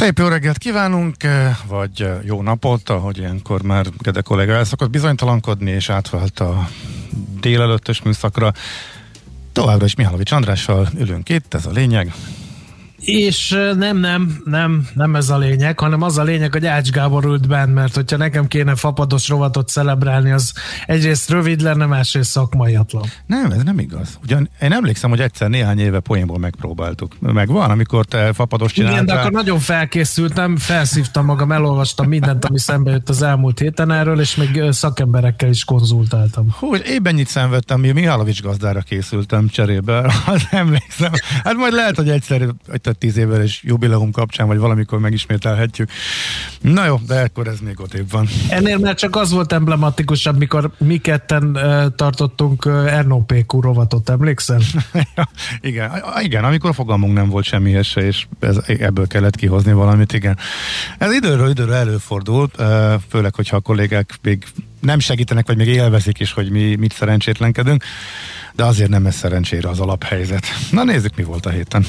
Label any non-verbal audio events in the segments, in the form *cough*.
Szép jó reggelt kívánunk, eh, vagy eh, jó napot, ahogy ilyenkor már Gede kollega elszokott bizonytalankodni, és átvált a délelőttös műszakra. Továbbra is Mihálovics Andrással ülünk itt, ez a lényeg. És nem, nem, nem, nem ez a lényeg, hanem az a lényeg, hogy Ács Gábor ült bent, mert hogyha nekem kéne fapados rovatot celebrálni, az egyrészt rövid lenne, másrészt szakmaiatlan. Nem, ez nem igaz. Ugyan én emlékszem, hogy egyszer néhány éve poénból megpróbáltuk. Meg van, amikor te fapados csináltál. Igen, de akkor nagyon felkészültem, felszívtam magam, elolvastam mindent, ami szembe jött az elmúlt héten erről, és még szakemberekkel is konzultáltam. Hú, én ennyit szenvedtem, mi Mihálovics gazdára készültem cserébe, *laughs* az emlékszem. Hát majd lehet, hogy egyszer, hogy tehát tíz évvel és jubileum kapcsán, vagy valamikor megismételhetjük. Na jó, de akkor ez még ott van. Ennél már csak az volt emblematikusabb, mikor mi ketten tartottunk RNOPQ rovatot, emlékszel? *laughs* igen, igen, amikor fogalmunk nem volt semmihez se, és ez, ebből kellett kihozni valamit, igen. Ez időről időről előfordul, uh, főleg, hogyha a kollégák még nem segítenek, vagy még élvezik is, hogy mi mit szerencsétlenkedünk, de azért nem ez szerencsére az alaphelyzet. Na nézzük, mi volt a héten.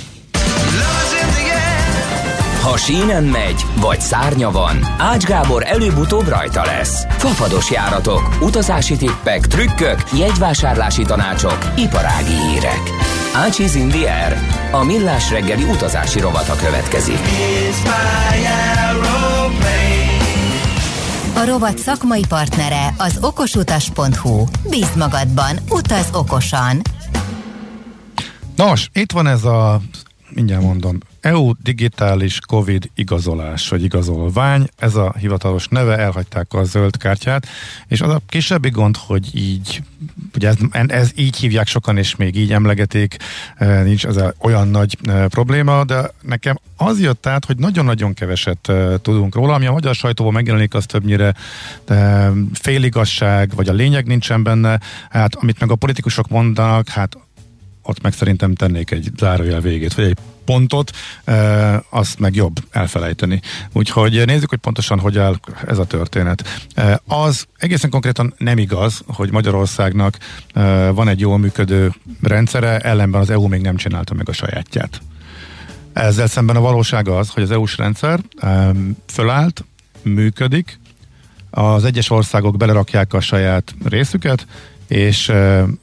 Ha sínen megy, vagy szárnya van, Ács Gábor előbb-utóbb rajta lesz. Fafados járatok, utazási tippek, trükkök, jegyvásárlási tanácsok, iparági hírek. Ácsiz Indier, a millás reggeli utazási rovata következik. A rovat szakmai partnere az okosutas.hu. Bíz magadban, utaz okosan! Nos, itt van ez a mindjárt mondom, EU digitális COVID igazolás, vagy igazolvány, ez a hivatalos neve, elhagyták a zöld kártyát, és az a kisebbi gond, hogy így, ugye ez, ez így hívják sokan, és még így emlegetik, e, nincs ez olyan nagy e, probléma, de nekem az jött át, hogy nagyon-nagyon keveset e, tudunk róla, ami a magyar sajtóban megjelenik, az többnyire féligasság, vagy a lényeg nincsen benne, hát amit meg a politikusok mondanak, hát ott meg szerintem tennék egy zárójel végét, vagy egy pontot, e, azt meg jobb elfelejteni. Úgyhogy nézzük, hogy pontosan hogy áll ez a történet. E, az egészen konkrétan nem igaz, hogy Magyarországnak e, van egy jól működő rendszere, ellenben az EU még nem csinálta meg a sajátját. Ezzel szemben a valóság az, hogy az EU-s rendszer e, fölállt, működik, az egyes országok belerakják a saját részüket, és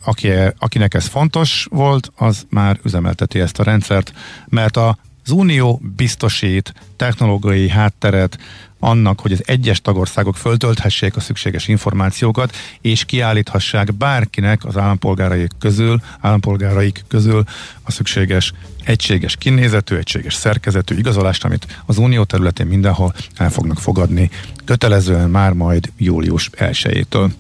aki, akinek ez fontos volt, az már üzemelteti ezt a rendszert, mert a az Unió biztosít technológiai hátteret annak, hogy az egyes tagországok föltölthessék a szükséges információkat, és kiállíthassák bárkinek az állampolgáraik közül, állampolgáraik közül a szükséges egységes kinézetű, egységes szerkezetű igazolást, amit az unió területén mindenhol el fognak fogadni kötelezően már majd július 1-től.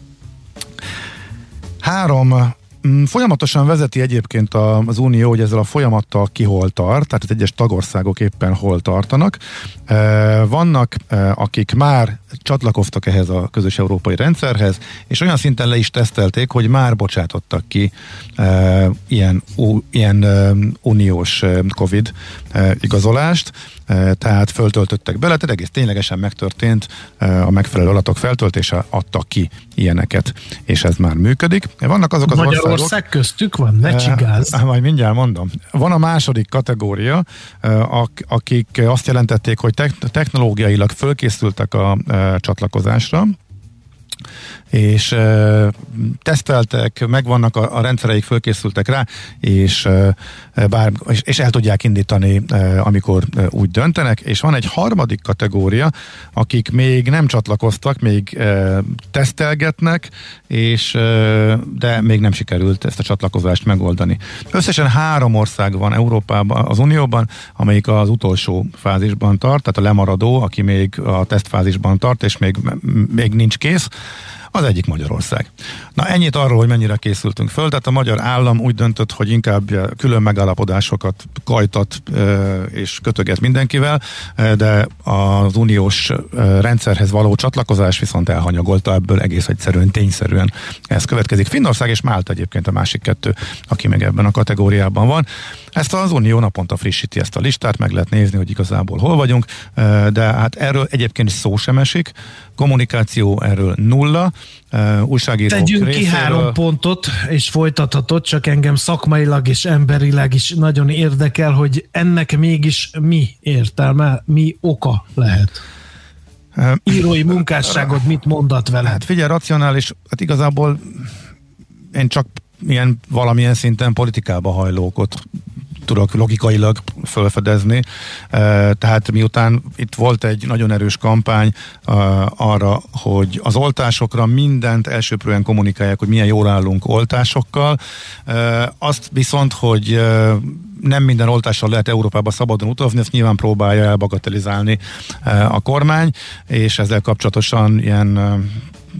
Három mm, Folyamatosan vezeti egyébként az Unió, hogy ezzel a folyamattal ki hol tart, tehát az egyes tagországok éppen hol tartanak. E, vannak, e, akik már csatlakoztak ehhez a közös európai rendszerhez, és olyan szinten le is tesztelték, hogy már bocsátottak ki e, ilyen, ilyen uniós COVID igazolást, tehát föltöltöttek bele, tehát egész ténylegesen megtörtént a megfelelő adatok feltöltése, adtak ki ilyeneket, és ez már működik. Vannak azok az Magyarország országok, köztük van, ne csigáz. Majd mindjárt mondom. Van a második kategória, akik azt jelentették, hogy technológiailag fölkészültek a csatlakozásra, és e, teszteltek, megvannak a, a rendszereik, fölkészültek rá, és, e, bár, és, és el tudják indítani, e, amikor e, úgy döntenek, és van egy harmadik kategória, akik még nem csatlakoztak, még e, tesztelgetnek, és e, de még nem sikerült ezt a csatlakozást megoldani. Összesen három ország van Európában, az Unióban, amelyik az utolsó fázisban tart, tehát a lemaradó, aki még a tesztfázisban tart, és még, még nincs kész, Az egyik Magyarország. Na ennyit arról, hogy mennyire készültünk föl, tehát a magyar állam úgy döntött, hogy inkább külön megállapodásokat kajtat és kötöget mindenkivel, de az uniós rendszerhez való csatlakozás viszont elhanyagolta ebből egész egyszerűen, tényszerűen ez következik. Finnország és Málta egyébként a másik kettő, aki meg ebben a kategóriában van. Ezt az Unió naponta frissíti ezt a listát, meg lehet nézni, hogy igazából hol vagyunk, de hát erről egyébként is szó sem esik, kommunikáció erről nulla, újságírók Tegyünk részéről. ki három pontot, és folytathatod, csak engem szakmailag és emberileg is nagyon érdekel, hogy ennek mégis mi értelme, mi oka lehet. Írói munkásságod mit mondat vele? Hát figyelj, racionális, hát igazából én csak ilyen valamilyen szinten politikába hajlókot tudok logikailag felfedezni. Tehát miután itt volt egy nagyon erős kampány arra, hogy az oltásokra mindent elsőprően kommunikálják, hogy milyen jól állunk oltásokkal, azt viszont, hogy nem minden oltással lehet Európába szabadon utazni, ezt nyilván próbálja elbagatelizálni a kormány, és ezzel kapcsolatosan ilyen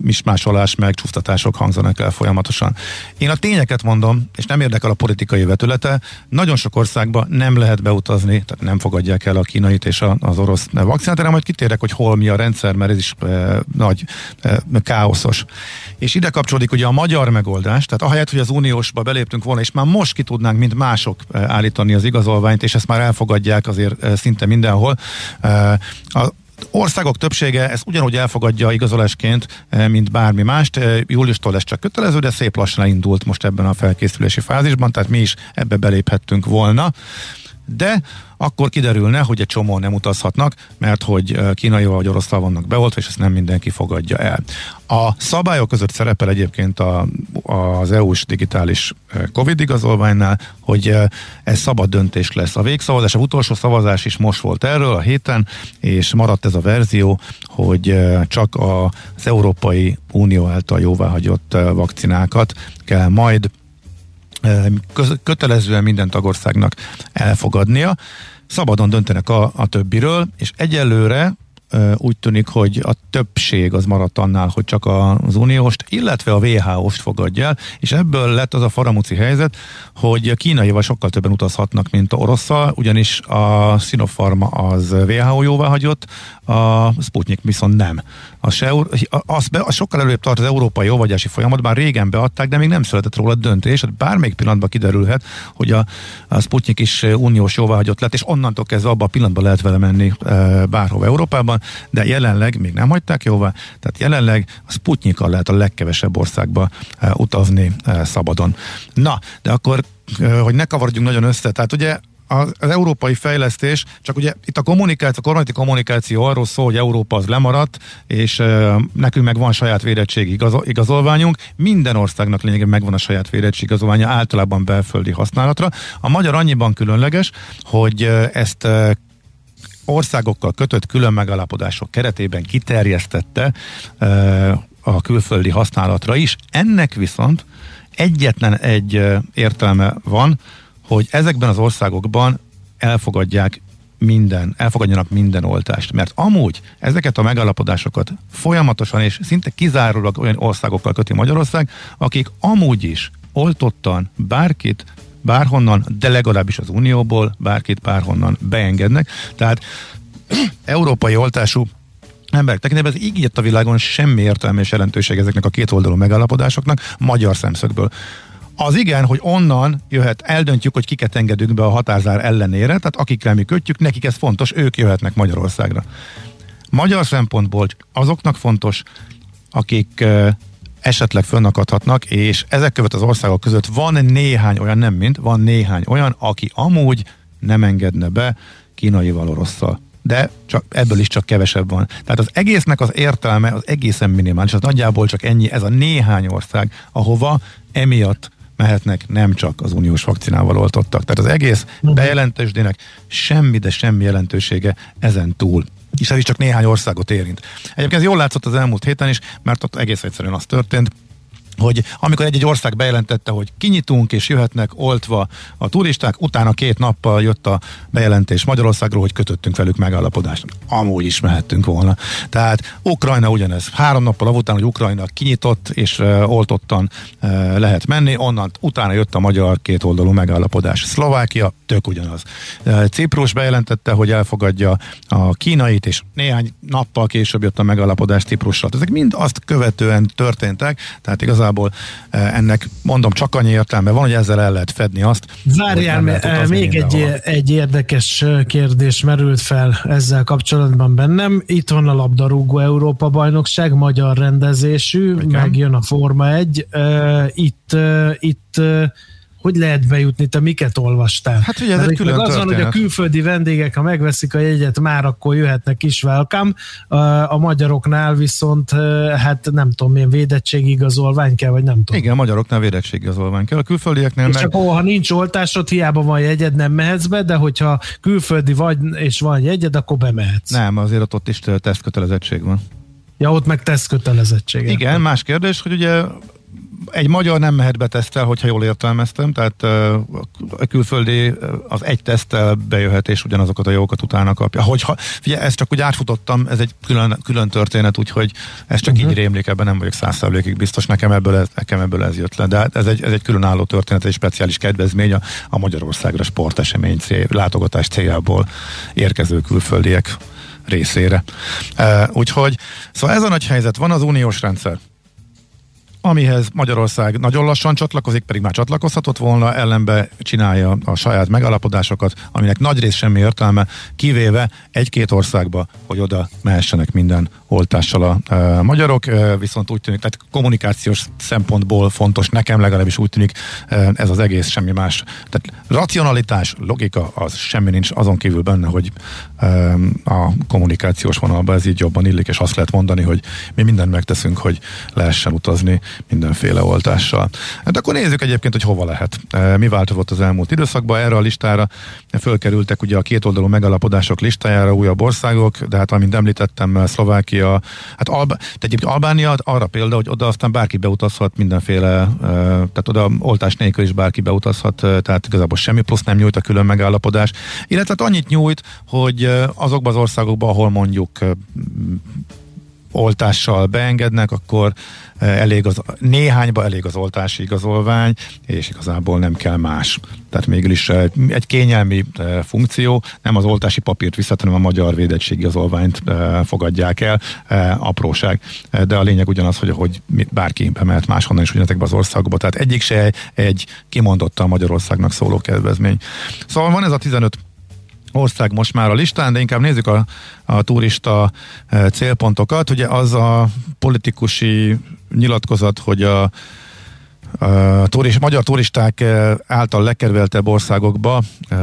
mismásolás meg csúsztatások hangzanak el folyamatosan. Én a tényeket mondom, és nem érdekel a politikai vetülete, nagyon sok országban nem lehet beutazni, tehát nem fogadják el a kínait és az orosz vakcinát, erre majd kitérek, hogy hol mi a rendszer, mert ez is e, nagy e, káoszos. És ide kapcsolódik ugye a magyar megoldás, tehát ahelyett, hogy az uniósba beléptünk volna, és már most ki tudnánk, mint mások állítani az igazolványt, és ezt már elfogadják azért szinte mindenhol. A, országok többsége ezt ugyanúgy elfogadja igazolásként, eh, mint bármi mást. Eh, júliustól lesz csak kötelező, de szép lassan indult most ebben a felkészülési fázisban, tehát mi is ebbe beléphettünk volna. De akkor kiderülne, hogy egy csomó nem utazhatnak, mert hogy kínai vagy orosztal vannak beoltva, és ezt nem mindenki fogadja el. A szabályok között szerepel egyébként a, az EU-s digitális Covid igazolványnál, hogy ez szabad döntés lesz. A végszavazás, a utolsó szavazás is most volt erről a héten, és maradt ez a verzió, hogy csak az Európai Unió által jóváhagyott vakcinákat kell majd kötelezően minden tagországnak elfogadnia. Szabadon döntenek a, a többiről, és egyelőre úgy tűnik, hogy a többség az maradt annál, hogy csak az unióst, illetve a WHO-st fogadja el, és ebből lett az a faramuci helyzet, hogy kínaival sokkal többen utazhatnak, mint a orosszal, ugyanis a Sinopharma az WHO jóvá hagyott, a Sputnik viszont nem. A se, az, be, az sokkal előbb tart az európai jóvagyási folyamatban, régen beadták, de még nem született róla döntés, hát bármelyik pillanatban kiderülhet, hogy a, a Sputnik is uniós jóváhagyott lett, és onnantól kezdve abban a pillanatban lehet vele menni e, bárhova Európában, de jelenleg még nem hagyták jóvá, tehát jelenleg a Sputnikkal lehet a legkevesebb országba e, utazni e, szabadon. Na, de akkor hogy ne kavarodjunk nagyon össze, tehát ugye az, az európai fejlesztés, csak ugye itt a kommunikáció, a kormányzati kommunikáció arról szól, hogy Európa az lemaradt, és e, nekünk meg van saját védettségi igazol, igazolványunk. Minden országnak lényegében megvan a saját védettségi igazolványa, általában belföldi használatra. A magyar annyiban különleges, hogy ezt e, országokkal kötött külön megállapodások keretében kiterjesztette a külföldi használatra is. Ennek viszont egyetlen egy értelme van, hogy ezekben az országokban elfogadják minden, elfogadjanak minden oltást. Mert amúgy ezeket a megállapodásokat folyamatosan és szinte kizárólag olyan országokkal köti Magyarország, akik amúgy is oltottan bárkit, bárhonnan, de legalábbis az Unióból bárkit bárhonnan beengednek. Tehát *clears throat* európai oltású emberek tekintetben ez így a világon semmi értelme és jelentőség ezeknek a két oldalú megállapodásoknak magyar szemszögből. Az igen, hogy onnan jöhet, eldöntjük, hogy kiket engedünk be a határzár ellenére, tehát akikkel mi kötjük, nekik ez fontos, ők jöhetnek Magyarországra. Magyar szempontból azoknak fontos, akik esetleg fönnakadhatnak, és ezek között az országok között van néhány olyan, nem mint, van néhány olyan, aki amúgy nem engedne be kínaival orosszal. De csak, ebből is csak kevesebb van. Tehát az egésznek az értelme az egészen minimális, az nagyjából csak ennyi, ez a néhány ország, ahova emiatt mehetnek nem csak az uniós vakcinával oltottak. Tehát az egész mhm. bejelentősdének semmi, de semmi jelentősége ezen túl. És ez is csak néhány országot érint. Egyébként ez jól látszott az elmúlt héten is, mert ott egész egyszerűen az történt, hogy amikor egy-egy ország bejelentette, hogy kinyitunk és jöhetnek oltva a turisták, utána két nappal jött a bejelentés Magyarországról, hogy kötöttünk velük megállapodást. Amúgy is mehettünk volna. Tehát Ukrajna ugyanez. Három nappal avután, hogy Ukrajna kinyitott és uh, oltottan uh, lehet menni, onnan utána jött a magyar kétoldalú megállapodás. Szlovákia tök ugyanaz. Uh, Ciprus bejelentette, hogy elfogadja a kínait, és néhány nappal később jött a megállapodás Ciprusra. Ezek mind azt követően történtek, tehát igazán igazából eh, ennek mondom csak annyi értelme van, hogy ezzel el lehet fedni azt. Várjál, még egy, egy érdekes eh, kérdés merült fel ezzel kapcsolatban bennem. Itt van a labdarúgó Európa bajnokság, magyar rendezésű, Igen. megjön a Forma 1. Eh, itt, itt hogy lehet bejutni, te miket olvastál? Hát ugye ez egy külön az van, hogy a külföldi vendégek, ha megveszik a jegyet, már akkor jöhetnek is welcome. A magyaroknál viszont, hát nem tudom, milyen védettségigazolvány kell, vagy nem tudom. Igen, a magyaroknál védettségigazolvány kell, a külföldieknél és meg... akkor, ha nincs oltásod, hiába van jegyed, nem mehetsz be, de hogyha külföldi vagy, és van jegyed, akkor bemehetsz. Nem, azért ott is tesztkötelezettség van. Ja, ott meg tesztkötelezettség. Igen, más kérdés, hogy ugye egy magyar nem mehet be tesztel, hogyha jól értelmeztem, tehát a külföldi az egy tesztel bejöhet, és ugyanazokat a jókat utána kapja. Hogyha, figyelj, ezt csak úgy átfutottam, ez egy külön, külön történet, úgyhogy ez csak uh-huh. így rémlik, ebben nem vagyok százszerzékig biztos, nekem ebből, ez, nekem ebből ez jött le, de hát ez egy, ez egy különálló történet, egy speciális kedvezmény a, a Magyarországra sportesemény cél, látogatás céljából érkező külföldiek részére. Uh, úgyhogy, szóval ez a nagy helyzet, van az uniós rendszer, amihez Magyarország nagyon lassan csatlakozik, pedig már csatlakozhatott volna, ellenbe csinálja a saját megállapodásokat, aminek nagy rész semmi értelme, kivéve egy-két országba, hogy oda mehessenek minden oltással a e, magyarok, e, viszont úgy tűnik, tehát kommunikációs szempontból fontos, nekem legalábbis úgy tűnik e, ez az egész, semmi más. Tehát racionalitás, logika, az semmi nincs azon kívül benne, hogy e, a kommunikációs vonalban ez így jobban illik, és azt lehet mondani, hogy mi mindent megteszünk, hogy lehessen utazni mindenféle oltással. Hát akkor nézzük egyébként, hogy hova lehet. E, mi változott az elmúlt időszakban? Erre a listára fölkerültek ugye a kétoldalú megalapodások listájára újabb országok, de hát amint említettem, Szlovákia, hát Alba, egyébként Albánia arra példa, hogy oda aztán bárki beutazhat mindenféle, e, tehát oda oltás nélkül is bárki beutazhat, e, tehát igazából semmi plusz nem nyújt a külön megállapodás. Illetve hát annyit nyújt, hogy azokban az országokban, ahol mondjuk oltással beengednek, akkor eh, elég az, néhányba elég az oltási igazolvány, és igazából nem kell más. Tehát mégis eh, egy kényelmi eh, funkció, nem az oltási papírt visszat, hanem a magyar védettségi igazolványt fogadják el, apróság. De a lényeg ugyanaz, hogy, hogy bárki bemehet máshonnan is ugyanezekbe az országokba. Tehát egyik se egy kimondottan Magyarországnak szóló kedvezmény. Szóval van ez a 15 ország most már a listán, de inkább nézzük a, a turista e, célpontokat. Ugye az a politikusi nyilatkozat, hogy a a turis, magyar turisták e, által lekerveltebb országokba e,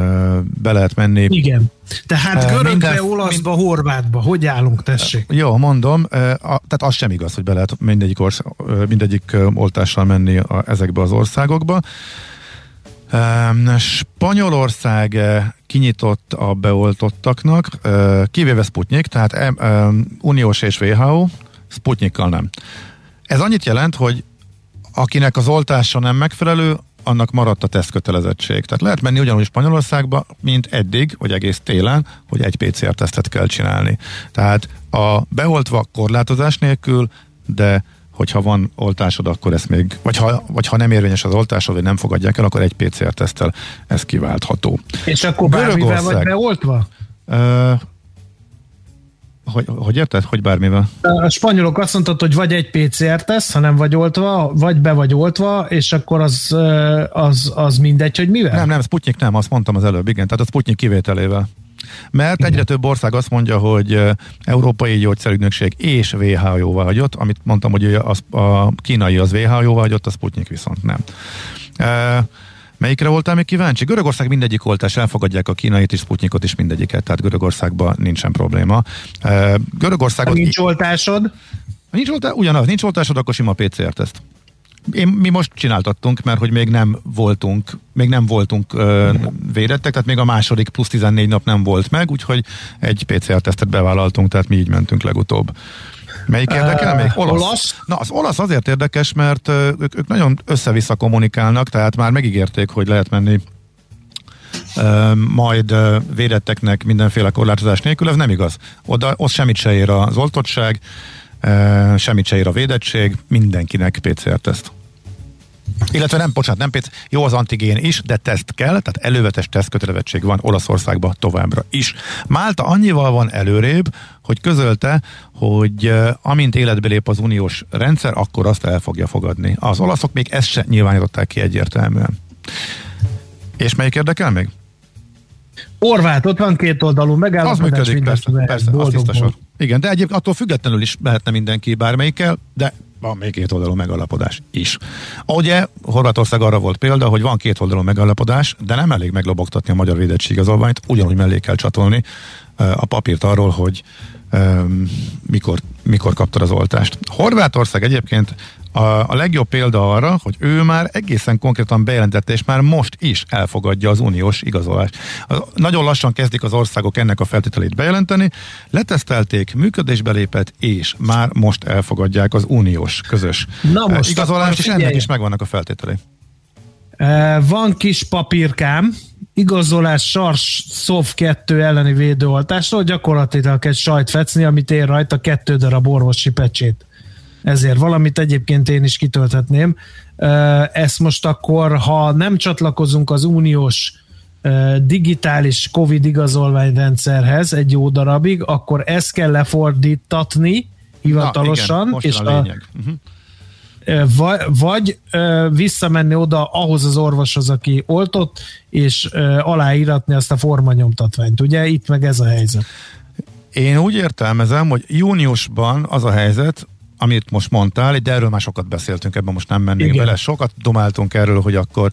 be lehet menni. Igen. Tehát görögbe, minden, olaszba, mind... horvátba. Hogy állunk, tessék? Jó, mondom. Tehát az sem igaz, hogy be lehet mindegyik, ország, mindegyik oltással menni a, ezekbe az országokba. Spanyolország eh, kinyitott a beoltottaknak, eh, kivéve Sputnik, tehát uniós és WHO, Sputnikkal nem. Ez annyit jelent, hogy akinek az oltása nem megfelelő, annak maradt a tesztkötelezettség. Tehát lehet menni ugyanúgy Spanyolországba, mint eddig, vagy egész télen, hogy egy PCR-tesztet kell csinálni. Tehát a beoltva korlátozás nélkül, de hogyha van oltásod, akkor ezt még, vagy ha, vagy ha nem érvényes az oltásod, vagy nem fogadják el, akkor egy PCR-tesztel ez kiváltható. És akkor bármivel vagy beoltva? Uh, hogy, hogy érted? Hogy bármivel? A spanyolok azt mondtad, hogy vagy egy PCR-teszt, ha nem vagy oltva, vagy be vagy oltva, és akkor az, az, az mindegy, hogy mivel? Nem, nem, Sputnik nem, azt mondtam az előbb, igen, tehát a Sputnik kivételével. Mert Igen. egyre több ország azt mondja, hogy Európai Gyógyszerügynökség és WHO jóvá hagyott, amit mondtam, hogy az, a kínai az WHO jóvá hagyott, a Sputnik viszont nem. Melyikre voltál még kíváncsi? Görögország mindegyik oltás, elfogadják a kínait és Sputnikot is mindegyiket, tehát Görögországban nincsen probléma. Görögországot... Ha nincs oltásod? Nincs oltásod, ugyanaz, nincs oltásod, akkor sima PCR-teszt én, mi most csináltattunk, mert hogy még nem voltunk, még nem voltunk ö, védettek, tehát még a második plusz 14 nap nem volt meg, úgyhogy egy PCR-tesztet bevállaltunk, tehát mi így mentünk legutóbb. Melyik érdekel uh, még? Olasz. olasz. Na, az olasz azért érdekes, mert ők, ők nagyon össze-vissza kommunikálnak, tehát már megígérték, hogy lehet menni majd védetteknek mindenféle korlátozás nélkül, ez nem igaz. Oda, ott semmit se ér az oltottság, semmit se ér a védettség, mindenkinek PCR-teszt. Illetve nem, bocsánat, nem PC, jó az antigén is, de teszt kell, tehát elővetes tesztkötelevetség van Olaszországban továbbra is. Málta annyival van előrébb, hogy közölte, hogy amint életbe lép az uniós rendszer, akkor azt el fogja fogadni. Az olaszok még ezt se nyilvánították ki egyértelműen. És melyik érdekel még? Orvát, ott van két oldalú megállapodás. Az működik, persze, persze, az tiszta sor. Igen, de egyébként attól függetlenül is lehetne mindenki bármelyikkel, de van még két oldalú megalapodás is. Ugye Horvátország arra volt példa, hogy van két oldalú megalapodás, de nem elég meglobogtatni a magyar védettségigazolványt, ugyanúgy mellé kell csatolni a papírt arról, hogy um, mikor, mikor kaptad az oltást. Horvátország egyébként a, a legjobb példa arra, hogy ő már egészen konkrétan bejelentette, és már most is elfogadja az uniós igazolást. Nagyon lassan kezdik az országok ennek a feltételét bejelenteni, letesztelték, működésbe lépett, és már most elfogadják az uniós közös Na most igazolást, és ennek is megvannak a feltételei. Van kis papírkám, igazolás SARS SOV 2 elleni védőoltásról, gyakorlatilag egy sajtfecni, amit ér rajta kettő darab orvosi pecsét ezért valamit egyébként én is kitölthetném. Ezt most akkor, ha nem csatlakozunk az uniós digitális COVID igazolványrendszerhez egy jó darabig, akkor ezt kell lefordítatni hivatalosan, Na, igen, és a, a uh-huh. vagy, visszamenni oda ahhoz az orvoshoz, aki oltott, és aláíratni azt a formanyomtatványt. Ugye itt meg ez a helyzet. Én úgy értelmezem, hogy júniusban az a helyzet, amit most mondtál, de erről már sokat beszéltünk, ebben most nem mennénk Igen. bele, sokat domáltunk erről, hogy akkor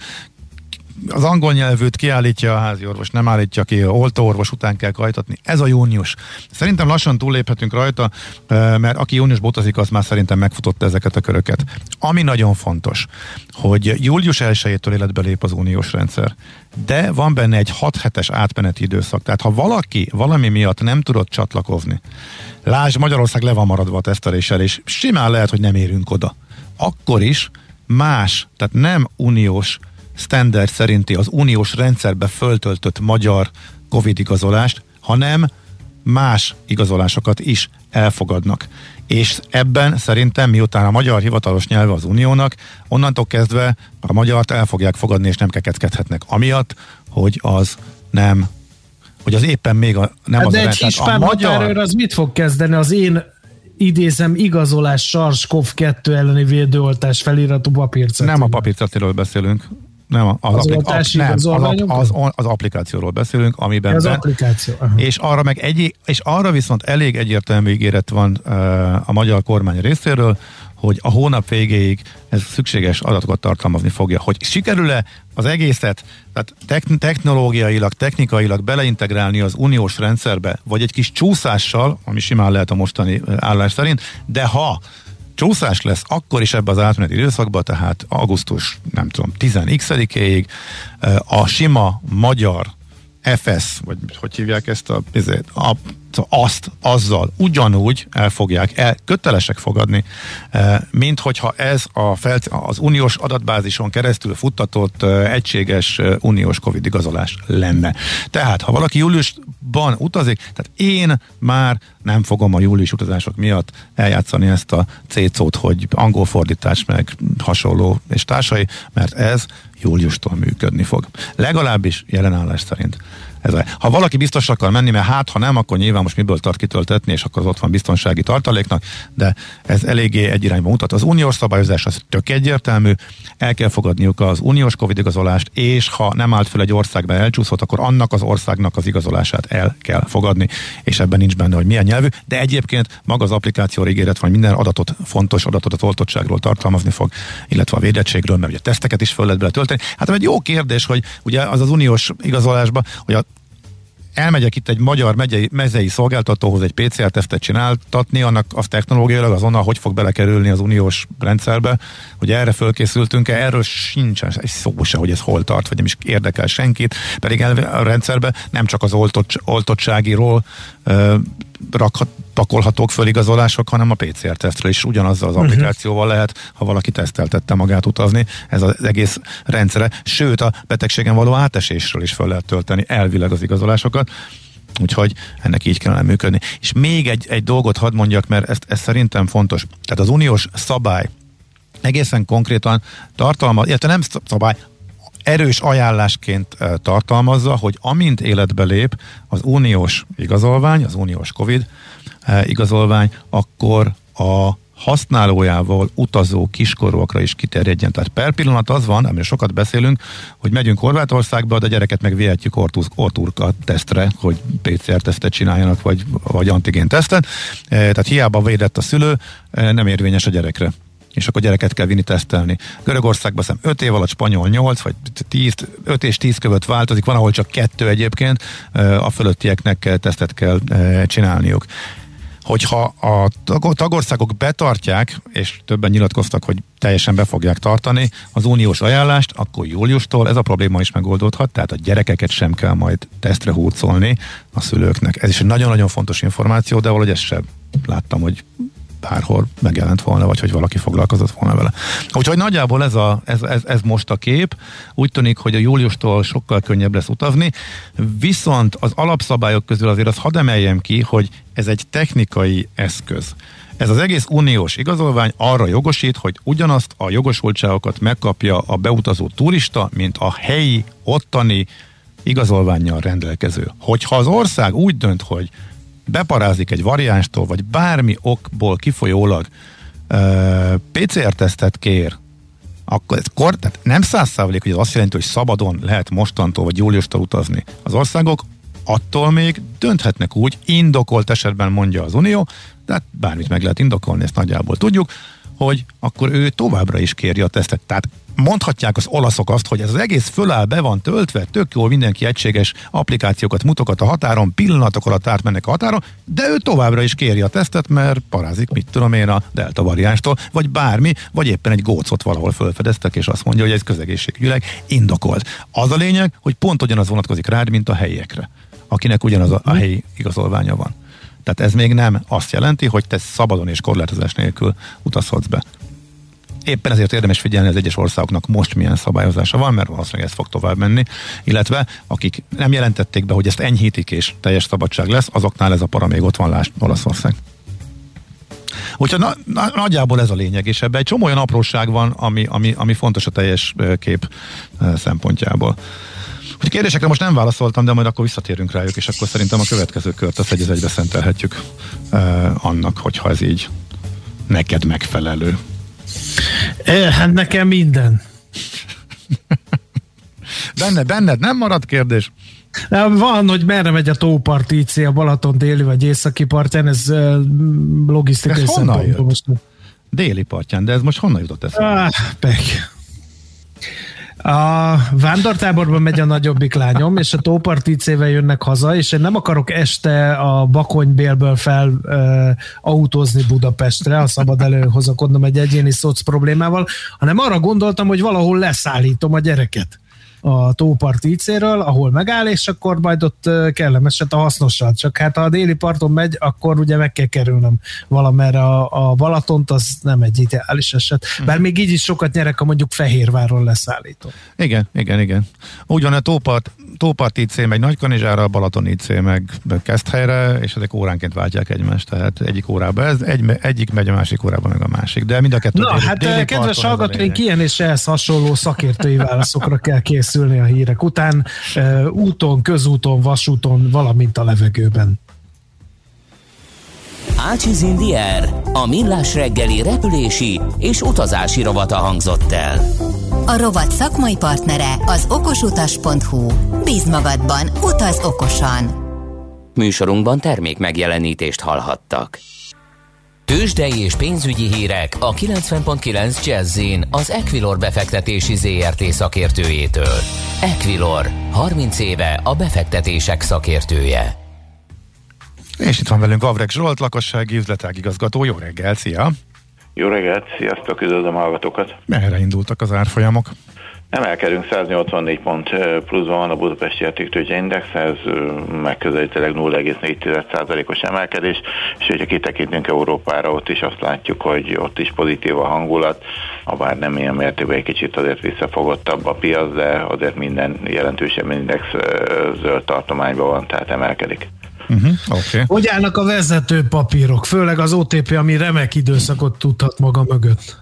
az angol nyelvűt kiállítja a házi orvos, nem állítja ki, oltóorvos után kell kajtatni. Ez a június. Szerintem lassan túlléphetünk rajta, mert aki júniusban utazik, az már szerintem megfutotta ezeket a köröket. Ami nagyon fontos, hogy július 1-től életbe lép az uniós rendszer, de van benne egy 6 hetes átmeneti időszak. Tehát ha valaki valami miatt nem tudott csatlakozni, lásd, Magyarország le van maradva a teszteléssel, és simán lehet, hogy nem érünk oda. Akkor is más, tehát nem uniós standard szerinti az uniós rendszerbe föltöltött magyar Covid igazolást, hanem más igazolásokat is elfogadnak. És ebben szerintem, miután a magyar hivatalos nyelve az uniónak, onnantól kezdve a magyart el fogják fogadni, és nem kekeckedhetnek. Amiatt, hogy az nem hogy az éppen még a, nem hát az de egy hispán a magyar... az mit fog kezdeni az én idézem igazolás SARS-CoV-2 elleni védőoltás feliratú papírcetről? Nem a papírcetről beszélünk, nem, az, az, aplik- ap- nem, az, az, az applikációról beszélünk, amiben az ben, applikáció. Aha. És arra meg egy, és arra viszont elég egyértelmű ígéret van uh, a magyar kormány részéről, hogy a hónap végéig ez szükséges adatokat tartalmazni fogja. Hogy sikerül-e az egészet, tehát technológiailag, technikailag beleintegrálni az uniós rendszerbe, vagy egy kis csúszással, ami simán lehet a mostani állás szerint, de ha csúszás lesz, akkor is ebbe az átmeneti időszakban, tehát augusztus, nem tudom, 10x-ig a sima magyar FS, vagy hogy hívják ezt a, a azt azzal ugyanúgy el fogják, el, kötelesek fogadni, mint hogyha ez a fel, az uniós adatbázison keresztül futtatott egységes uniós Covid igazolás lenne. Tehát, ha valaki júliusban utazik, tehát én már nem fogom a július utazások miatt eljátszani ezt a cécót, hogy angol fordítás meg hasonló és társai, mert ez júliustól működni fog. Legalábbis jelenállás szerint. Ez a, ha valaki biztos akar menni, mert hát ha nem, akkor nyilván most miből tart kitöltetni, és akkor az ott van biztonsági tartaléknak, de ez eléggé egy irányba mutat. Az uniós szabályozás az tök egyértelmű, el kell fogadniuk az uniós Covid igazolást, és ha nem állt fel egy országba elcsúszott, akkor annak az országnak az igazolását el kell fogadni, és ebben nincs benne, hogy milyen nyelvű, de egyébként maga az applikáció ígéret van, minden adatot, fontos adatot a oltottságról tartalmazni fog, illetve a védettségről, mert ugye teszteket is föl lehet bele tölteni. Hát egy jó kérdés, hogy ugye az az uniós igazolásba, hogy a elmegyek itt egy magyar megyei, mezei szolgáltatóhoz egy PCR-tesztet csináltatni, annak az technológiailag azonnal hogy fog belekerülni az uniós rendszerbe, hogy erre fölkészültünk-e, erről sincs egy szó se, hogy ez hol tart, vagy nem is érdekel senkit, pedig a rendszerbe nem csak az oltott, oltottságiról rakhat, pakolhatók föl igazolások, hanem a PCR-tesztre is ugyanazzal az mhm. applikációval lehet, ha valaki teszteltette magát utazni. Ez az egész rendszere. Sőt, a betegségen való átesésről is föl lehet tölteni elvileg az igazolásokat. Úgyhogy ennek így kellene működni. És még egy, egy dolgot hadd mondjak, mert ez, ez szerintem fontos. Tehát az uniós szabály egészen konkrétan tartalmaz, illetve nem szabály, erős ajánlásként tartalmazza, hogy amint életbe lép az uniós igazolvány, az uniós COVID igazolvány, akkor a használójával utazó kiskorúakra is kiterjedjen. Tehát per pillanat az van, amiről sokat beszélünk, hogy megyünk Horvátországba, de a gyereket meg vihetjük orturka tesztre, hogy PCR-tesztet csináljanak, vagy, vagy antigén tesztet. Tehát hiába védett a szülő, nem érvényes a gyerekre és akkor gyereket kell vinni tesztelni. Görögországban szem 5 év alatt, spanyol 8, vagy 10, 5 és 10 között változik, van, ahol csak kettő egyébként, a fölöttieknek tesztet kell csinálniuk. Hogyha a tagországok betartják, és többen nyilatkoztak, hogy teljesen be fogják tartani az uniós ajánlást, akkor júliustól ez a probléma is megoldódhat, tehát a gyerekeket sem kell majd tesztre hurcolni a szülőknek. Ez is egy nagyon-nagyon fontos információ, de valahogy ezt sem láttam, hogy bárhol megjelent volna, vagy hogy valaki foglalkozott volna vele. Úgyhogy nagyjából ez, a, ez, ez, ez most a kép. Úgy tűnik, hogy a júliustól sokkal könnyebb lesz utazni, viszont az alapszabályok közül azért azt hadd emeljem ki, hogy ez egy technikai eszköz. Ez az egész uniós igazolvány arra jogosít, hogy ugyanazt a jogosultságokat megkapja a beutazó turista, mint a helyi, ottani igazolványjal rendelkező. Hogyha az ország úgy dönt, hogy beparázik egy variánstól, vagy bármi okból kifolyólag uh, PCR-tesztet kér, akkor ez kor, tehát nem száz hogy ez azt jelenti, hogy szabadon lehet mostantól vagy júliustól utazni. Az országok attól még dönthetnek úgy, indokolt esetben mondja az Unió, tehát bármit meg lehet indokolni, ezt nagyjából tudjuk, hogy akkor ő továbbra is kéri a tesztet. Tehát mondhatják az olaszok azt, hogy ez az egész föláll, be van töltve, tök jól mindenki egységes applikációkat mutogat a határon, pillanatok alatt átmennek a határon, de ő továbbra is kéri a tesztet, mert parázik, mit tudom én, a delta variánstól, vagy bármi, vagy éppen egy gócot valahol felfedeztek, és azt mondja, hogy ez közegészségügyileg indokolt. Az a lényeg, hogy pont ugyanaz vonatkozik rád, mint a helyiekre, akinek ugyanaz a, a helyi igazolványa van. Tehát ez még nem azt jelenti, hogy te szabadon és korlátozás nélkül utazhatsz be. Éppen ezért érdemes figyelni az egyes országoknak most milyen szabályozása van, mert valószínűleg ez fog tovább menni, illetve akik nem jelentették be, hogy ezt enyhítik és teljes szabadság lesz, azoknál ez a para még ott van, lásd Olaszország. Úgyhogy na, na, nagyjából ez a lényeg, és ebben egy csomó olyan apróság van, ami, ami, ami fontos a teljes kép szempontjából. Hogy kérdésekre most nem válaszoltam, de majd akkor visszatérünk rájuk, és akkor szerintem a következő kört azt egy egybe szentelhetjük eh, annak, hogyha ez így neked megfelelő. Hát nekem minden. *laughs* Benne, benned nem marad kérdés? Van, hogy merre megy a tópart IC, a Balaton déli vagy északi partján, ez logisztikai szempontból most. Déli partján, de ez most honnan jutott eszembe? Ah, pek. A vándortáborban megy a nagyobbik lányom, és a tóparticével jönnek haza, és én nem akarok este a bakonybélből fel uh, autózni Budapestre, a szabad előhozakodnom egy egyéni szoc problémával, hanem arra gondoltam, hogy valahol leszállítom a gyereket a tópart ícéről, ahol megáll, és akkor majd ott kellemeset a hasznosan. Csak hát ha a déli parton megy, akkor ugye meg kell kerülnöm valamerre a, a Balatont, az nem egy ideális eset. Mhm. Bár még így is sokat nyerek, ha mondjuk Fehérváron leszállítom. Igen, igen, igen. Úgy van, a tópart, tópart IC megy Nagykanizsára, a Balaton IC meg helyre, és ezek óránként váltják egymást, tehát egyik órába ez, egy, egyik megy a másik órába meg a másik, de mind a kettő. Na, déli, hát déli kedves hallgatóink, ilyen és ehhez hasonló szakértői válaszokra kell készülni készülni a hírek után, úton, közúton, vasúton, valamint a levegőben. Ácsiz Indier, a millás reggeli repülési és utazási rovata hangzott el. A rovat szakmai partnere az okosutas.hu. Bíz magadban, utaz okosan! Műsorunkban termék megjelenítést hallhattak. Tőzsdei és pénzügyi hírek a 90.9 jazz az Equilor befektetési ZRT szakértőjétől. Equilor, 30 éve a befektetések szakértője. És itt van velünk Avrek Zsolt, lakossági üzletágigazgató. Jó reggel, szia! Jó reggelt, sziasztok, üdvözlöm a hallgatókat! Merre indultak az árfolyamok? Emelkedünk 184 pont pluszban van a Budapesti Értéktőgye Index, ez megközelítőleg 0,4%-os emelkedés, és hogyha kitekintünk Európára, ott is azt látjuk, hogy ott is pozitív a hangulat, a bár nem ilyen mértékben egy kicsit azért visszafogottabb a piac, de azért minden jelentősebb index zöld tartományban van, tehát emelkedik. Uh-huh, okay. Hogy állnak a vezető papírok, főleg az OTP, ami remek időszakot tudhat maga mögött?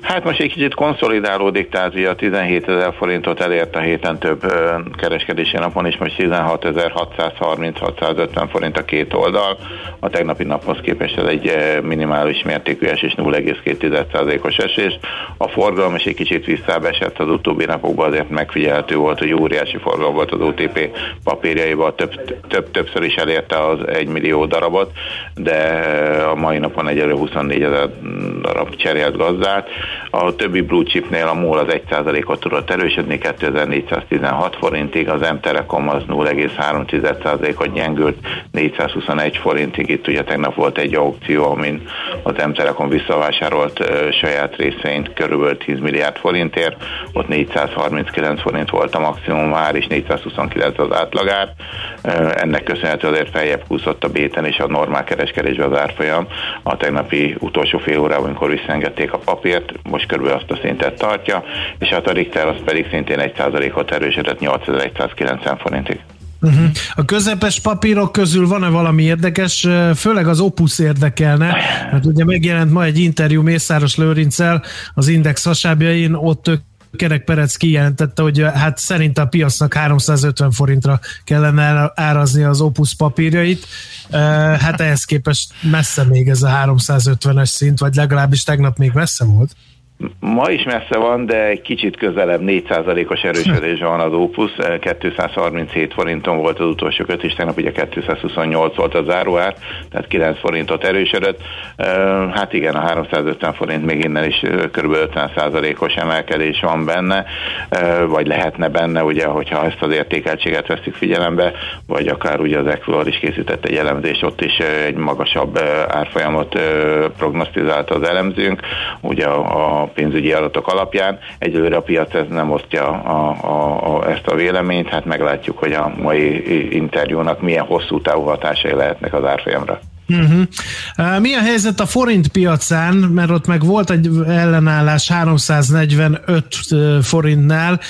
Hát most egy kicsit konszolidálódik, a 17 ezer forintot elért a héten több kereskedési napon, és most 16.630-650 forint a két oldal. A tegnapi naphoz képest ez egy minimális mértékű esés, 0,2%-os esés. A forgalom is egy kicsit visszább esett az utóbbi napokban, azért megfigyelhető volt, hogy óriási forgalom volt az OTP papírjaiban, több, több, többször is elérte az 1 millió darabot, de a mai napon egyelőre 24 ezer darab cserélt gazdát. A többi blue chipnél a MOL az 1%-ot tudott erősödni 2416 forintig, az M-Telekom az 0,3%-ot gyengült 421 forintig. Itt ugye tegnap volt egy aukció, amin az M-Telekom visszavásárolt uh, saját részeint körülbelül 10 milliárd forintért, ott 439 forint volt a maximum már, és 429 az átlagár. Ennek köszönhető azért feljebb kúszott a béten és a normál kereskedésben az árfolyam. A tegnapi utolsó fél órában, amikor visszaengedték a papírt, most körülbelül azt a szintet tartja, és hát a Richter az pedig szintén 1%-ot erősödött 8190 forintig. Uh-huh. A közepes papírok közül van-e valami érdekes? Főleg az Opus érdekelne, mert ugye megjelent ma egy interjú Mészáros Lőrincel az Index hasábjain, ott ők Kerek Perec kijelentette, hogy hát szerint a piacnak 350 forintra kellene árazni az Opus papírjait. Hát ehhez képest messze még ez a 350-es szint, vagy legalábbis tegnap még messze volt. Ma is messze van, de egy kicsit közelebb 4%-os erősödés van az Opus, 237 forinton volt az utolsó kötés, tegnap ugye 228 volt a záróár, tehát 9 forintot erősödött. Hát igen, a 350 forint még innen is kb. 50%-os emelkedés van benne, vagy lehetne benne, ugye, hogyha ezt az értékeltséget veszik figyelembe, vagy akár ugye az Equilor is készített egy elemzést, ott is egy magasabb árfolyamot prognosztizált az elemzőnk, ugye a pénzügyi adatok alapján. Egyelőre a piac ez nem osztja a, a, a, ezt a véleményt, hát meglátjuk, hogy a mai interjúnak milyen hosszú távú hatásai lehetnek az árfolyamra. Uh-huh. Mi a helyzet a forint piacán, mert ott meg volt egy ellenállás 345 forintnál,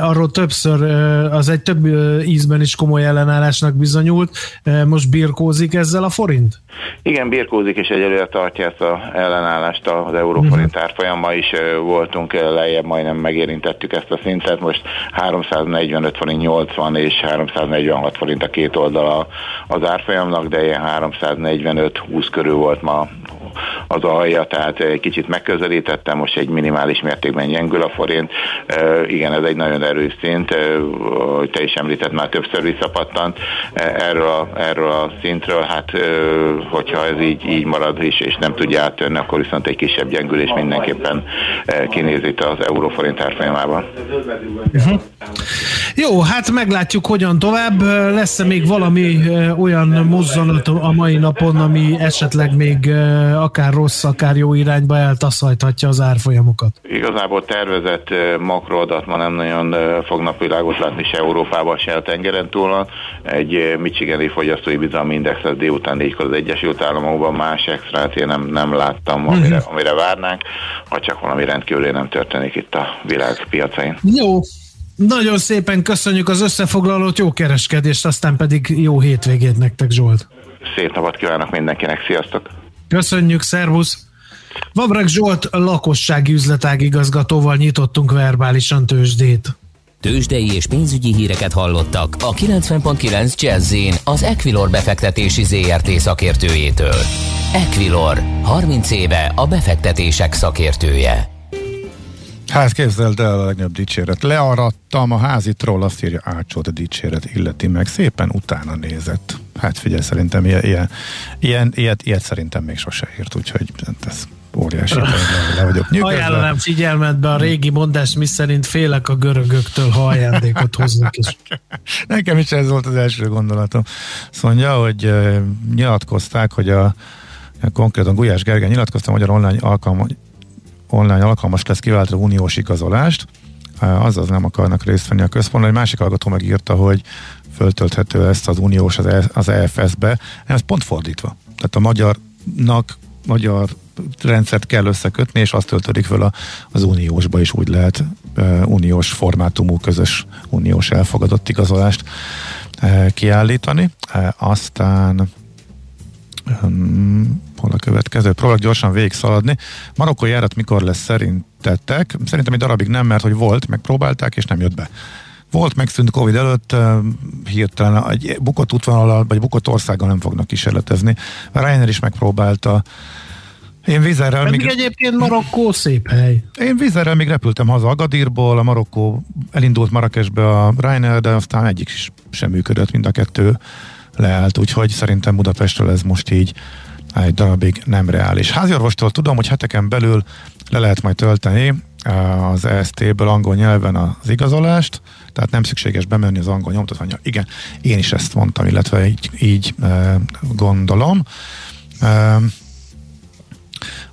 arról többször, az egy több ízben is komoly ellenállásnak bizonyult, most birkózik ezzel a forint? Igen, birkózik, és egyelőre tartja ezt az ellenállást az euróforint mhm. árfolyammal is voltunk lejjebb, majdnem megérintettük ezt a szintet, most 345 forint 80 és 346 forint a két oldala az árfolyamnak, de ilyen 345-20 körül volt ma az alja, tehát egy kicsit megközelítettem, most egy minimális mértékben gyengül a forint. Igen, ez egy nagyon erős szint, hogy te is említett, már többször visszapattant erről a, erről a szintről, hát hogyha ez így, így marad is, és nem tudja áttörni, akkor viszont egy kisebb gyengülés mindenképpen kinéz itt az euróforint árfolyamában. Uh-huh. Jó, hát meglátjuk, hogyan tovább. Lesz-e még valami olyan mozzanat a mai napon, ami esetleg még akár rossz, akár jó irányba eltaszajthatja az árfolyamokat? Igazából tervezett makroadat ma nem nagyon fog napvilágot látni se Európában, se a tengeren túl. Egy Michigani fogyasztói bizalmi index az délután négykor az Egyesült Államokban, más extrát én nem, nem láttam, amire, uh-huh. amire várnánk, ha csak valami rendkívül nem történik itt a világ piacain. Jó, nagyon szépen köszönjük az összefoglalót, jó kereskedést, aztán pedig jó hétvégét nektek, Zsolt. Szép napot kívánok mindenkinek, sziasztok! Köszönjük, szervusz! Vabreg Zsolt lakossági üzletág igazgatóval nyitottunk verbálisan tőzsdét. Tőzsdei és pénzügyi híreket hallottak a 90.9 jazz az Equilor befektetési ZRT szakértőjétől. Equilor, 30 éve a befektetések szakértője. Hát képzeld el a legnagyobb dicséret. Learadtam a házitról, azt írja Ácsot dicséret illeti meg. Szépen utána nézett. Hát figyelj, szerintem ilyen, ilyen, ilyen ilyet, ilyet szerintem még sose írt, úgyhogy ez óriási. *laughs* le, vagyok Ajánlanám figyelmetbe a régi mondás, mi szerint félek a görögöktől, ha ajándékot hoznak is. *laughs* Nekem is ez volt az első gondolatom. Mondja, hogy uh, nyilatkozták, hogy a konkrétan Gulyás Gergely nyilatkozta, hogy a online alkalma online alkalmas lesz kiváltani uniós igazolást. azaz nem akarnak részt venni a központban. Egy másik hallgató megírta, hogy föltölthető ezt az uniós az, e, EFS-be. Ez pont fordítva. Tehát a magyarnak magyar rendszert kell összekötni, és azt töltödik föl az uniósba, és úgy lehet e, uniós formátumú, közös uniós elfogadott igazolást e, kiállítani. E, aztán következő? Próbálok gyorsan végig szaladni. Marokkó járat mikor lesz szerintetek? Szerintem egy darabig nem, mert hogy volt, megpróbálták, és nem jött be. Volt megszűnt Covid előtt, hirtelen egy bukott útvonalal, vagy bukott országgal nem fognak kísérletezni. Ryanair is megpróbálta. Én vizerrel még... egyébként Marokkó szép hely. Én vizerrel még repültem haza Agadírból, a Marokkó elindult Marrakesbe a Ryanair, de aztán egyik is sem működött, mind a kettő leállt, úgyhogy szerintem Budapestről ez most így egy darabig nem reális. Háziorvostól tudom, hogy heteken belül le lehet majd tölteni az EST-ből angol nyelven az igazolást, tehát nem szükséges bemenni az angol nyomtatványra. Igen, én is ezt mondtam, illetve így, így e, gondolom. E,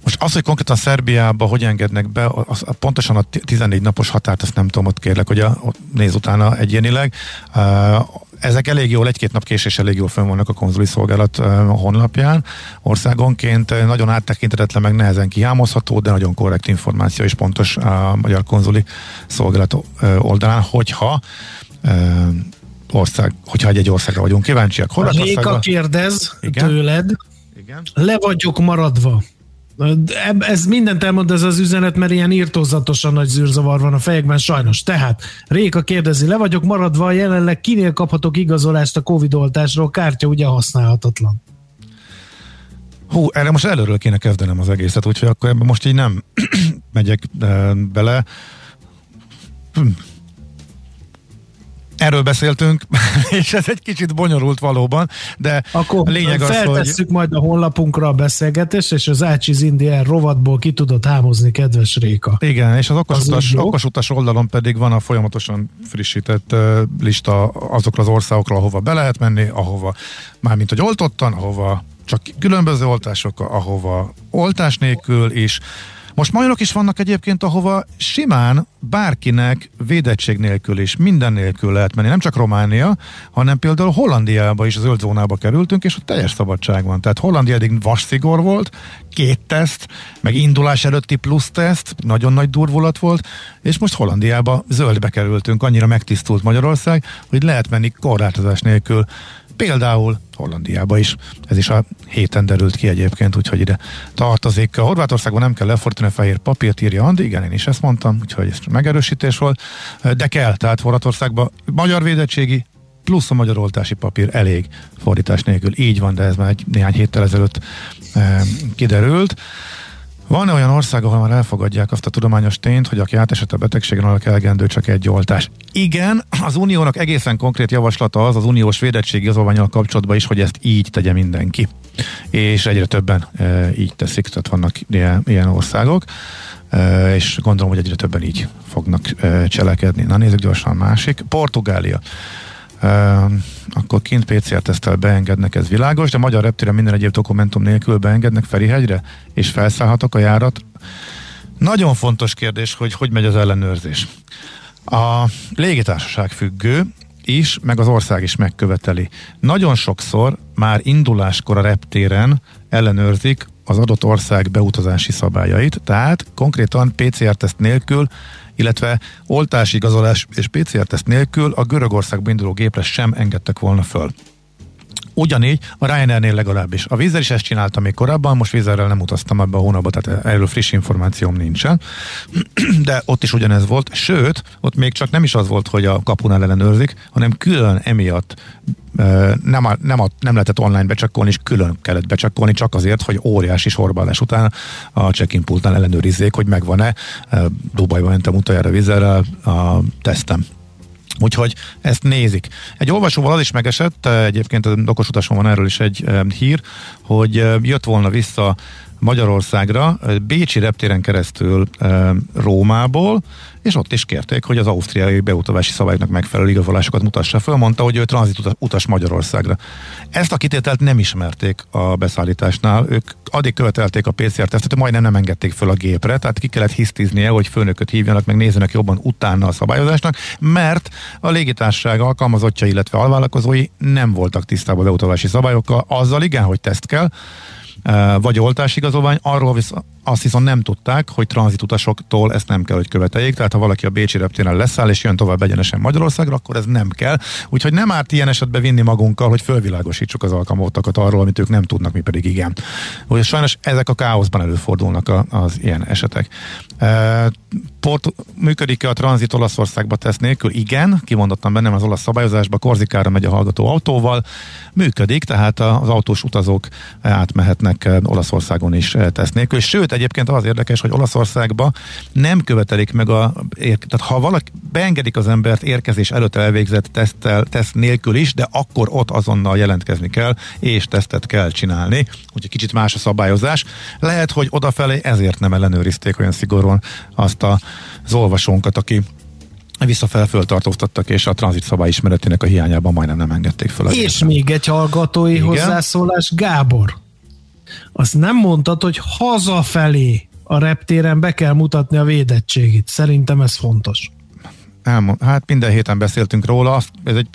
most az, hogy konkrétan Szerbiába hogy engednek be, az, pontosan a 14 napos határt, azt nem tudom, ott kérlek, hogy a, ott néz utána egyénileg. E, ezek elég jól, egy-két nap késés elég jól fönn vannak a konzuli szolgálat honlapján. Országonként nagyon áttekintetetlen, meg nehezen kihámozható, de nagyon korrekt információ és pontos a magyar konzuli szolgálat oldalán, hogyha ország, hogyha egy országra vagyunk kíváncsiak. Réka kérdez Igen? tőled, Igen? le vagyok maradva ez mindent elmond ez az üzenet, mert ilyen írtózatosan nagy zűrzavar van a fejekben, sajnos. Tehát Réka kérdezi, le vagyok maradva, jelenleg kinél kaphatok igazolást a Covid oltásról, kártya ugye használhatatlan. Hú, erre most előről kéne kezdenem az egészet, úgyhogy akkor ebben most így nem *clears throat* megyek uh, bele. Erről beszéltünk, *laughs* és ez egy kicsit bonyolult valóban, de Akkor a lényeg az, hogy... majd a honlapunkra a beszélgetést, és az Ácsiz Indián rovatból ki tudod hámozni, kedves Réka. Igen, és az okosutas, okosutas oldalon pedig van a folyamatosan frissített lista azokra az országokra, ahova be lehet menni, ahova mármint, hogy oltottan, ahova csak különböző oltások, ahova oltás nélkül is, most majorok is vannak egyébként, ahova simán bárkinek védettség nélkül és minden nélkül lehet menni. Nem csak Románia, hanem például Hollandiába is zöld zónába kerültünk, és ott teljes szabadság van. Tehát Hollandia eddig vasszigor volt, két teszt, meg indulás előtti plusz teszt, nagyon nagy durvulat volt, és most Hollandiába zöldbe kerültünk, annyira megtisztult Magyarország, hogy lehet menni korlátozás nélkül például Hollandiába is. Ez is a héten derült ki egyébként, úgyhogy ide tartozik. A Horvátországban nem kell lefordítani a fehér papírt, írja Andi, igen, én is ezt mondtam, úgyhogy ez megerősítés volt, de kell, tehát Horvátországban magyar védettségi plusz a magyar oltási papír elég fordítás nélkül. Így van, de ez már egy néhány héttel ezelőtt e, kiderült. Van-e olyan ország, ahol már elfogadják azt a tudományos tényt, hogy aki átesett a betegségen, annak elegendő csak egy oltás? Igen, az uniónak egészen konkrét javaslata az az uniós védettségi igazolványal kapcsolatban is, hogy ezt így tegye mindenki. És egyre többen e, így teszik, tehát vannak ilyen, ilyen országok, e, és gondolom, hogy egyre többen így fognak e, cselekedni. Na nézzük gyorsan a másik. Portugália akkor kint PCR-tesztel beengednek, ez világos, de magyar reptére minden egyéb dokumentum nélkül beengednek Ferihegyre, és felszállhatok a járat. Nagyon fontos kérdés, hogy hogy megy az ellenőrzés. A légitársaság függő, is, meg az ország is megköveteli. Nagyon sokszor már induláskor a reptéren ellenőrzik az adott ország beutazási szabályait, tehát konkrétan PCR-teszt nélkül illetve oltási igazolás és PCR-teszt nélkül a Görögországba induló gépre sem engedtek volna föl. Ugyanígy a Ryanairnél legalábbis. A vízzel is ezt csináltam még korábban, most vízerrel nem utaztam ebbe a hónapba, tehát erről friss információm nincsen. *clears throat* De ott is ugyanez volt, sőt, ott még csak nem is az volt, hogy a kapunál ellenőrzik, hanem külön emiatt nem, a, nem, a, nem lehetett online becsekkolni, és külön kellett becsekkolni, csak azért, hogy óriási sorbálás után a check-in pultnál ellenőrizzék, hogy megvan-e. Dubajba mentem utoljára vízerrel a tesztem Úgyhogy ezt nézik. Egy olvasóval az is megesett, egyébként a okosutason van erről is egy hír, hogy jött volna vissza Magyarországra Bécsi reptéren keresztül Rómából, és ott is kérték, hogy az ausztriai beutavási szabályoknak megfelelő igazolásokat mutassa fel. Mondta, hogy ő tranzit utas Magyarországra. Ezt a kitételt nem ismerték a beszállításnál. Ők addig követelték a PCR-tesztet, majdnem nem engedték föl a gépre, tehát ki kellett hisztiznie, hogy főnököt hívjanak, meg nézzenek jobban utána a szabályozásnak, mert a légitársaság alkalmazottja, illetve alvállalkozói nem voltak tisztában a beutavási szabályokkal. Azzal igen, hogy teszt kell, vagy oltásigazolvány, arról visz, azt viszont nem tudták, hogy tranzitutasoktól ezt nem kell, hogy követeljék, tehát ha valaki a Bécsi reptéren leszáll és jön tovább egyenesen Magyarországra, akkor ez nem kell. Úgyhogy nem árt ilyen esetben vinni magunkkal, hogy fölvilágosítsuk az alkalmazottakat arról, amit ők nem tudnak, mi pedig igen. Úgyhogy sajnos ezek a káoszban előfordulnak a, az ilyen esetek. E, port, működik-e a tranzit Olaszországba tesz nélkül? Igen, kimondottam bennem az olasz szabályozásba, Korzikára megy a hallgató autóval, működik, tehát az autós utazók átmehetnek Olaszországon is tesz nélkül, sőt, egyébként az érdekes, hogy Olaszországba nem követelik meg a, tehát ha valaki beengedik az embert érkezés előtt elvégzett tesztel, teszt nélkül is, de akkor ott azonnal jelentkezni kell, és tesztet kell csinálni, úgyhogy kicsit más a szabályozás. Lehet, hogy odafelé ezért nem ellenőrizték olyan szigorúan azt a, az olvasónkat, aki visszafel föltartóztattak, és a tranzit szabály ismeretének a hiányában majdnem nem engedték fel. És még egy hallgatói Igen? hozzászólás, Gábor azt nem mondtad, hogy hazafelé a reptéren be kell mutatni a védettségét. Szerintem ez fontos. Elmond, hát minden héten beszéltünk róla, ez egy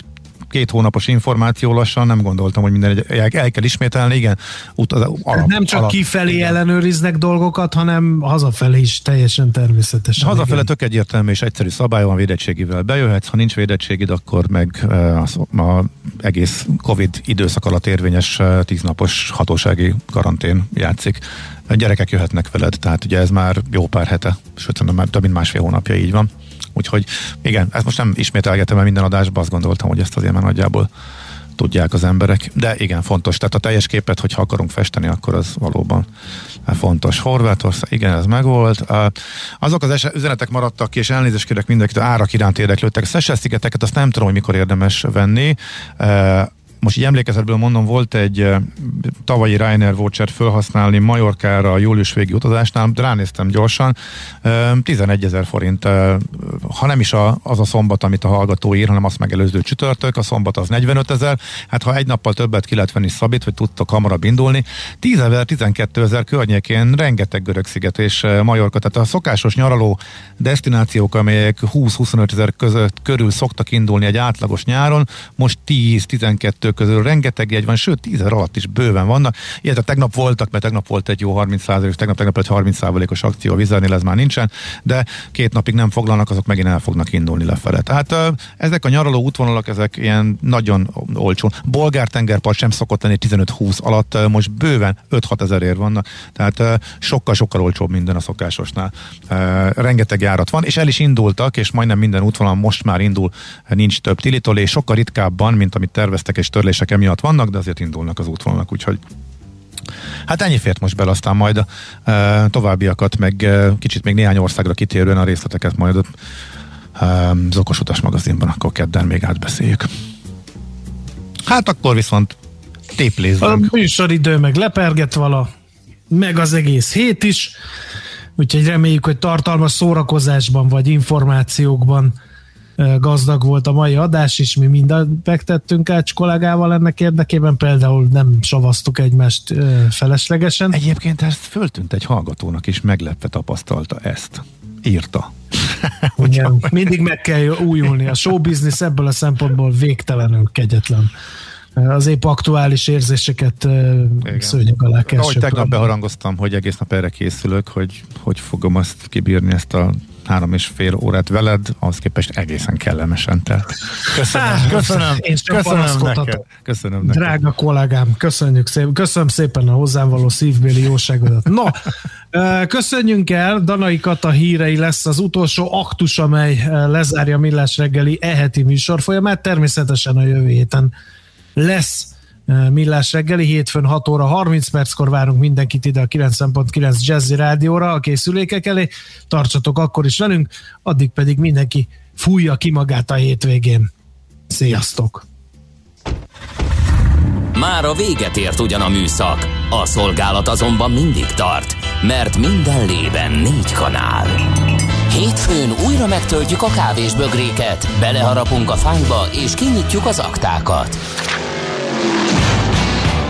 két hónapos információ lassan, nem gondoltam, hogy minden egy, el kell ismételni, igen. Ut, az alap, nem csak alap, kifelé igen. ellenőriznek dolgokat, hanem hazafelé is teljesen természetes. Hazafele tök egyértelmű és egyszerű szabály van védettségivel bejöhetsz, ha nincs védettségid, akkor meg az, a egész Covid időszak alatt érvényes tíznapos hatósági karantén játszik. A gyerekek jöhetnek veled, tehát ugye ez már jó pár hete, sőt, már több mint másfél hónapja így van. Úgyhogy igen, ezt most nem ismételgetem el minden adásban, azt gondoltam, hogy ezt azért már nagyjából tudják az emberek. De igen, fontos. Tehát a teljes képet, hogyha akarunk festeni, akkor az valóban fontos. Horvátország, igen, ez megvolt. Azok az üzenetek maradtak ki, és elnézést kérek mindenkitől, árak iránt érdeklődtek. A Szesel-szigeteket azt nem tudom, hogy mikor érdemes venni most így emlékezetből mondom, volt egy tavalyi Ryanair voucher felhasználni Majorkára a július végi utazásnál, ránéztem gyorsan, 11 ezer forint, ha nem is az a szombat, amit a hallgató ír, hanem azt megelőző csütörtök, a szombat az 45 ezer, hát ha egy nappal többet ki lehet venni szabít, hogy tudtok hamarabb indulni, 10 ezer, 12 ezer környékén rengeteg görög sziget és Majorka, tehát a szokásos nyaraló destinációk, amelyek 20-25 ezer között körül szoktak indulni egy átlagos nyáron, most 10-12 közül rengeteg jegy van, sőt 10 alatt is bőven vannak. Illetve tegnap voltak, mert tegnap volt egy jó 30 és tegnap, tegnap egy 30 os akció a vizernél, ez már nincsen, de két napig nem foglalnak, azok megint el fognak indulni lefele. Tehát ezek a nyaraló útvonalak, ezek ilyen nagyon olcsó. Bolgár tengerpart sem szokott lenni 15-20 alatt, most bőven 5-6 ezerért vannak, tehát sokkal-sokkal olcsóbb minden a szokásosnál. Rengeteg járat van, és el is indultak, és majdnem minden útvonal most már indul, nincs több tilitolé, sokkal ritkábban, mint amit terveztek, és törlések emiatt vannak, de azért indulnak az útvonalak, úgyhogy Hát ennyi fért most bele, aztán majd a e, továbbiakat, meg e, kicsit még néhány országra kitérően a részleteket majd e, az Okos Utas magazinban akkor kedden még átbeszéljük. Hát akkor viszont téplézzünk. A műsoridő meg leperget vala, meg az egész hét is, úgyhogy reméljük, hogy tartalmas szórakozásban vagy információkban gazdag volt a mai adás, és mi mindent megtettünk Ács kollégával ennek érdekében, például nem savaztuk egymást feleslegesen. Egyébként ezt föltűnt egy hallgatónak is, meglepve tapasztalta ezt. Írta. *laughs* Igen, mindig meg kell újulni. A show business ebből a szempontból végtelenül kegyetlen az épp aktuális érzéseket szőnyeg alá kell Ahogy tegnap beharangoztam, hogy egész nap erre készülök, hogy hogy fogom azt kibírni ezt a három és fél órát veled, ahhoz képest egészen kellemesen telt. Köszönöm, Há, köszönöm, én köszönöm neked. Köszönöm neked. Drága kollégám, köszönjük szépen, köszönöm szépen a hozzám való szívbéli jóságodat. No, köszönjünk el, Danai Kata hírei lesz az utolsó aktus, amely lezárja Millás reggeli eheti műsor folyamát, természetesen a jövő héten lesz Millás reggeli, hétfőn 6 óra 30 perckor várunk mindenkit ide a 90.9 Jazzy Rádióra a készülékek elé. Tartsatok akkor is velünk, addig pedig mindenki fújja ki magát a hétvégén. Sziasztok! Már a véget ért ugyan a műszak, a szolgálat azonban mindig tart, mert minden lében négy kanál. Hétfőn újra megtöltjük a kávés bögréket, beleharapunk a fányba és kinyitjuk az aktákat.